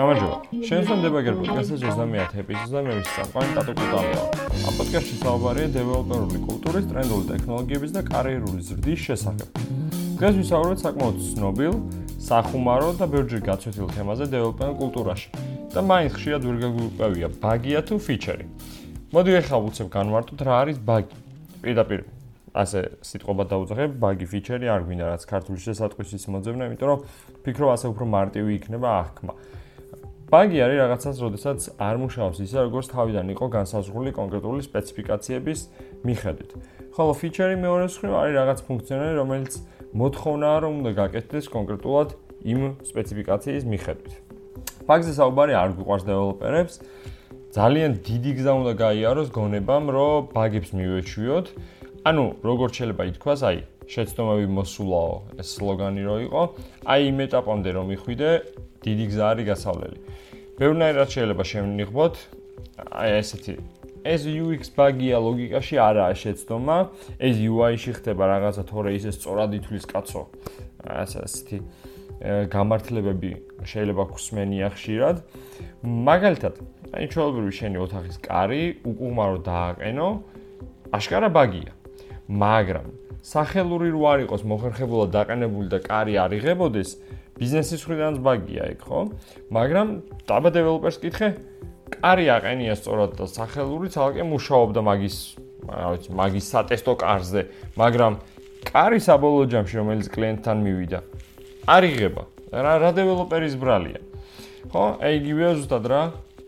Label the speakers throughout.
Speaker 1: გამარჯობა. შენსონ დებაგერ პოდკასტის 30 ეპიზოდზე მე ვარ საყვანი ტატო კუტალია. ამ პოდკასტში საუბარია დეველოპერული კულტურის, ტრენდული ტექნოლოგიების და კარიერული ზრდის შესახებ. დღეს ვისაუბრებთ საკმაოდ ცნობილ, სახუმარო და ბევრჯერ გაცვეთილ თემაზე დეველოპერულ კულტურაში. და მაინც ხშირად ვერ გაგვიყვევია ბაგია თუ ფიჩერი. მოდი ახლა ვუცებ განვარტოთ რა არის ბაგი. პირდაპირ ასე სიტყვა დაუძახებ, ბაგი ფიჩერი არ გვინდა რაც ქართულში შესატყვისის მოძებნა, იმიტომ რომ ფიქრობ ასე უფრო მარტივი იქნება აღქმა. ბაგი არის რაღაცას, როდესაც არ მუშაობს ისე, როგორც თავიდან იყო განსაზღვრული კონკრეტული სპეციფიკაციების მიხედვით. ხოლო ფიჩერი მეორე მხრივ არის რაღაც ფუნქციონალი, რომელიც მოთხოვნაა, რომ უნდა გაკეთდეს კონკრეტულად იმ სპეციფიკაციის მიხედვით. ბაგზე საუბარი არ გვიყვარს დეველოპერებს. ძალიან დიდი გზა უნდა გაიაროს გონებამ, რომ ბაგებს მივეჩვიოთ. ანუ როგორც შეიძლება ითქვას, აი, შეცდომები მოსულაო, ეს სლოგანი რო იყო, აი იმ ეტაპამდე რომ მიხვიდე, დიდი გზა არის გასავლელი. ბევრნაირად შეიძლება შემნიღბოთ, აი ესეთი ეს UX ბაგია ლოგიკაში არაა შეცდომა, ეს UI-ში ხდება რაღაცა თორე ისე სწორად ითვლის კაცო. ასეთი გამართლებები შეიძლება გხსმენია ხშირად. მაგალითად, აი ჩვეულებრივი შენი ოთახის კარი უკუღმა რო დააყენო, აშკარა ბაგია. მაგრამ სახელური რო არ იყოს მოხერხებულად დაყენებული და კარი არ იღებოდეს, ბიზნესის მხრიდანაც ბაგია იქ, ხო? მაგრამ დაბა დეველოპერს კითხე, კარი აყენია სწორად და სახელური ცალკე მუშაობდა მაგის, რა ვიცი, მაგის სატესტო კარზე, მაგრამ კარი საბოლოო ჯამში რომელიც კლიენტთან მივიდა, არ იღება. რა რა დეველოპერის ბრალია. ხო? აი იგივეა ზუსტად რა,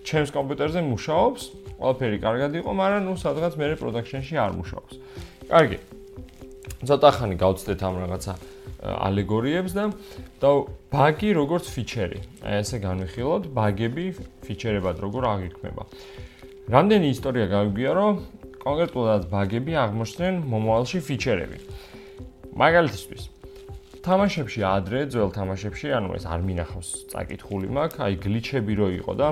Speaker 1: ჩემს კომპიუტერზე მუშაობს, ყველაფერი კარგად იყო, მაგრამ ნუ სადღაც მე პროდაქშენში არ მუშაობს. კარგი. ცოტა ხანი გავწდეთ ამ რაღაცა ალეგორიებს და და ბაგი როგორც ფიჩერი. აი ესე განვიხილოთ, ბაგები ფიჩერებად როგორ აღიქმება. რამდენი ისტორია გავიგია, რომ კონკრეტულად ბაგები აღმოჩნდნენ მომავალში ფიჩერები. მაგალითისთვის თამაშებში ადრე, ძველ თამაშებში, ანუ ეს არ მინახავს წაკითხული მაქვს, აი გლიჩები რო იყო და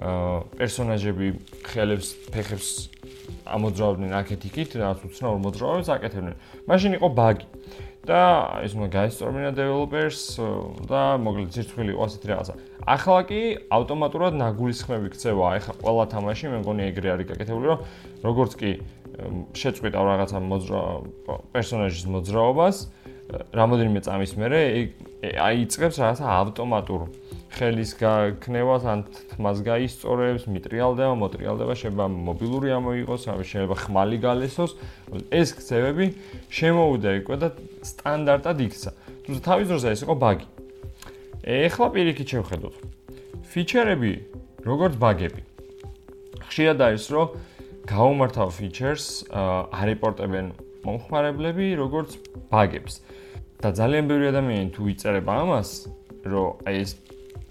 Speaker 1: აა პერსონაჟები ხელებს, ფეხებს ამოძრავდნენ აქეთ-იქით, რაც უცნაურ მოძრავებს აკეთებდნენ. მაშინ იყო ბაგი. და ეს მო გაისწორებინა დეველოპერს და მოკლედ ცირცხვილი იყო ასეთი რაღაცა. ახლა კი ავტომატურად ნაგულისხმები ქცევა, ეხა ყველა თამაში მე მგონი ეგრე არის გაკეთებული, რომ როგორც კი შეწყვიტავ რაღაცა მოძრა პერსონაჟის მოძრაობას, რამოდენიმე წამის მერე აიწყებს რაღაცა ავტომატურ ხელის გაქნევას ან თმას გაისწორებს, მიტრიალდება, მოტრიალდება, შეიძლება მობილური ამოიღოს, შეიძლება ხმალი გალესოს. ეს ქცევები შემოუდა იქ და სტანდარტად იქცა. თუმცა თავის დროზე ეს იყო ბაგი. ეხლა პირიქით შევხედოთ. ფიჩერები როგორც ბაგები. ხშირად არის რომ გაუმართავ ფიჩერს არეპორტებენ მომხმარებლები როგორც ბაგებს. და ძალიან ბევრი ადამიანი თუ იწერება ამას, რომ აი ეს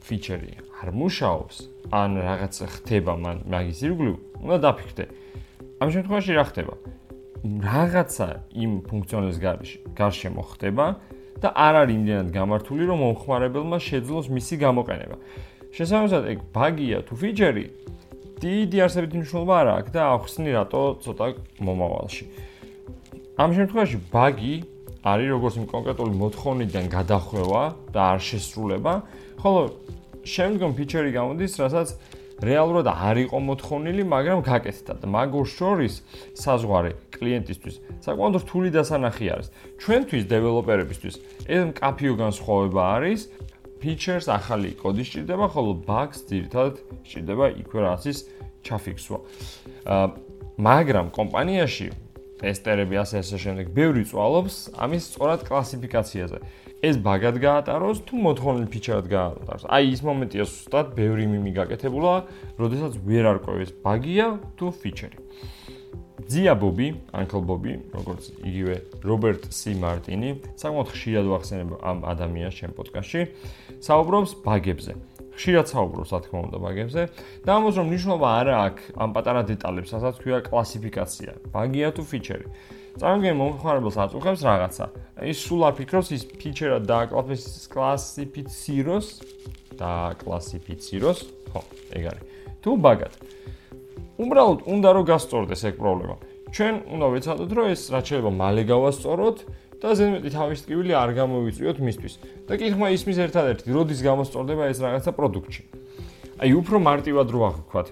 Speaker 1: ფიჩერი არ მუშაობს, ან რაღაც ხდება მაგის ირგვლივ, უნდა დაფიქრდე. ამ შემთხვევაში რა ხდება? რაღაცა იმ ფუნქციონალის გარშემო ხდება და არ არის იმდენად გამართული, რომ მომხმარებელმა შეძლოს მისი გამოყენება. შესაბამისად, ეგ ბაგია თუ ფიჩერი დიდი არსებითი მნიშვნელობა არ აქვს და ახსნი რატო ცოტა მომავალში. ამ შემთხვევაში ბაგი არის როგორც იმ კონკრეტული მოთხოვნიდან გადახვევა და არ შესრულება, ხოლო შემდგომ ფიჩერი გამოდის, რასაც რეალურად არ იყო მოთხოვნილი, მაგრამ გაკეთდა და მაგურ შორის საზღვარი კლიენტისთვის საკმაოდ რთული დასანახი არის. ჩვენთვის დეველოპერებისთვის ეს მკაფიო განსხვავება არის. ფიჩერს ახალი კოდი სჭირდება, ხოლო ბაგს ძირითადად სჭირდება იქვე რაღაცის ჩაფიქსვა. მაგრამ კომპანიაში ტესტერები ასე ასე შემდეგ ბევრი წვალობს ამის სწორად კლასიფიკაციაზე. ეს ბაგად გაატაროს თუ მოთხოვნილ ფიჩერად გაატაროს. აი ის მომენტია ზუსტად ბევრი მიმი გაკეთებულა, როდესაც ვერ არკვევს ბაგია თუ ფიჩერი. ძია ბობი, ანკლ ბობი, როგორც იგივე რობერტ სი მარტინი, საკმაოდ ხშირად ვახსენებ ამ ადამიანს ჩემ პოდკასტში, საუბრობს ბაგებზე. ხშირად საუბრობს, რა თქმა უნდა, ბაგებზე და ამას რომ ნიშნობა არა აქვს ამ პატარა დეტალებს, რასაც ქვია კლასიფიკაცია, ბაგია თუ ფიჩერი. წარმოგიდგენ მომხმარებელს აწუხებს რაღაცა. ის სულ არ ფიქრობს ის ფიჩერა დაკლასიფიციროს და კლასიფიციროს, ხო, ეგ არის. თუ ბაგად. უბრალოდ უნდა რომ გასწორდეს ეგ პრობლემა. ჩვენ უნდა ვეცადოთ, რომ ეს რაც შეიძლება მალე გავასწოროთ და ზედმეტი თავის ტკივილი არ გამოვიწვიოთ მისთვის. და კითხვა ისმის ერთადერთი, როდის გამოსწორდება ეს რაღაცა პროდუქტში. აი უფრო მარტივად რო აღქვათ.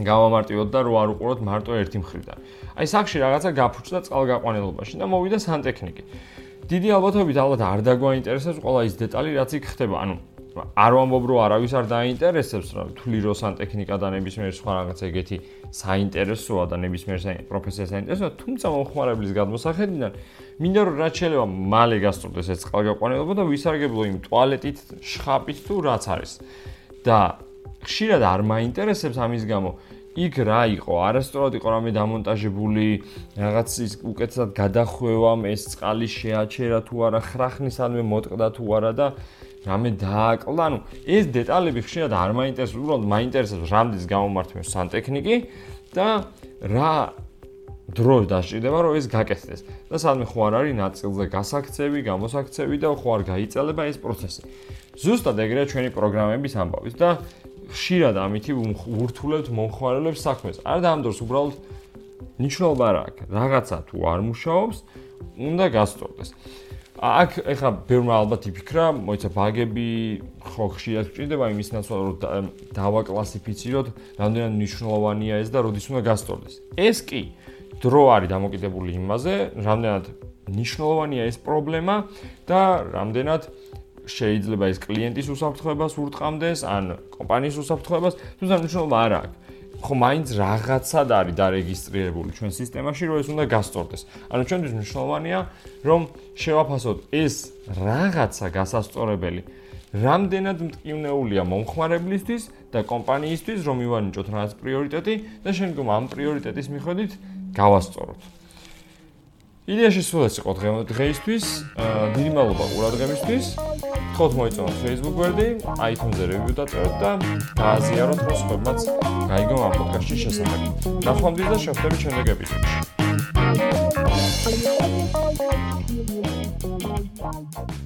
Speaker 1: გავამარტივოთ და რო არ უყუროთ მარტო ერთი მხრიდან. აი სახში რაღაცა გაფუჭდა წყალგაყვანილობაში და მოვიდა სანტექნიკი. დიდი ალბათობით ალბათ არ დაგვაინტერესებს ყველა ის დეტალი, რაც იქ ხდება. ანუ არ ვამბობ რომ არავის არ დაინტერესებს რა თვლი რო სანტექნიკა და ნებისმიერ სხვა რაღაცა ეგეთი საინტერესოა და ნებისმიერ პროფესია საინტერესოა, თუმცა მომხმარებლის გადმოსახედიდან მინდა რომ რაც შეიძლება მალე გასწორდეს ეს წყალგაყვანილობა და ვისარგებლო იმ ტუალეტით, შხაპით თუ რაც არის. და ხშირად არ მაინტერესებს ამის გამო იქ რა იყო? არასწორად იყო რამე დამონტაჟებული, რაღაც ის უკეთესად გადახვევამ ეს წყალი შეაჩერა თუ არა, ხრახნისადმე მოტყდა თუ არა და რამე დააკლა, ანუ ეს დეტალები ხშირად არ მაინტერესებს, უბრალოდ მაინტერესებს რამდენს გამომართმევს სანტექნიკი და რა დრო დასჭირდება რომ ეს გაკეთდეს. და სადმე ხო არ არის ნაწილზე გასაქცევი, გამოსაქცევი და ხო არ გაიწელება ეს პროცესი. ზუსტად ეგრეა ჩვენი პროგრამების ამბავიც და ხშირად ამითი ვურთულებთ მომხმარებლებს საქმეს. არ დაამდორს უბრალოდ ნიშნულობა რა აქვს. რაღაცა თუ არ მუშაობს, უნდა გასწორდეს. აქ ეხლა ბევრმა ალბათ იფიქრა, მოიცა ბაგები ხო ხშირად გჭირდება იმის ნაცვლად რომ დავაკლასიფიციროთ, რამდენად მნიშვნელოვანია ეს და როდის უნდა გასწორდეს. ეს კი დრო არის დამოკიდებული იმაზე, რამდენად მნიშვნელოვანია ეს პრობლემა და რამდენად შეიძლება ეს კლიენტის უსაფრთხოებას ურტყამდეს, ან კომპანიის უსაფრთხოებას, თუმცა მნიშვნელობა არ აქვს. ხო, მაინც რაღაცად არის დარეგისტრირებული ჩვენ სისტემაში, რომ ეს უნდა გასწორდეს. ანუ ჩვენთვის მნიშვნელოვანია, რომ შევაფასოთ ეს რაღაცა გასასწორებელი რამდენად მტკივნეულია მომხმარებლისთვის და კომპანიისთვის, რომ ივანიჭოთ რაღაც პრიორიტეტი და შემდგომ ამ პრიორიტეტის მიხედვით გავასწოროთ. იდეაში სულ ეს იყო დღეისთვის. დიდი მადლობა ყურადღებისთვის. თქოთ მოიწონა Facebook გვერდი, iTunes-ზე review დაწეროთ და გააზიაროთ, რომ სხვებმაც გაიგონ ამ პოდკასტის შესახებ. ნახვამდის და შევხვდებით შემდეგ ეპიზოდში. Thank you.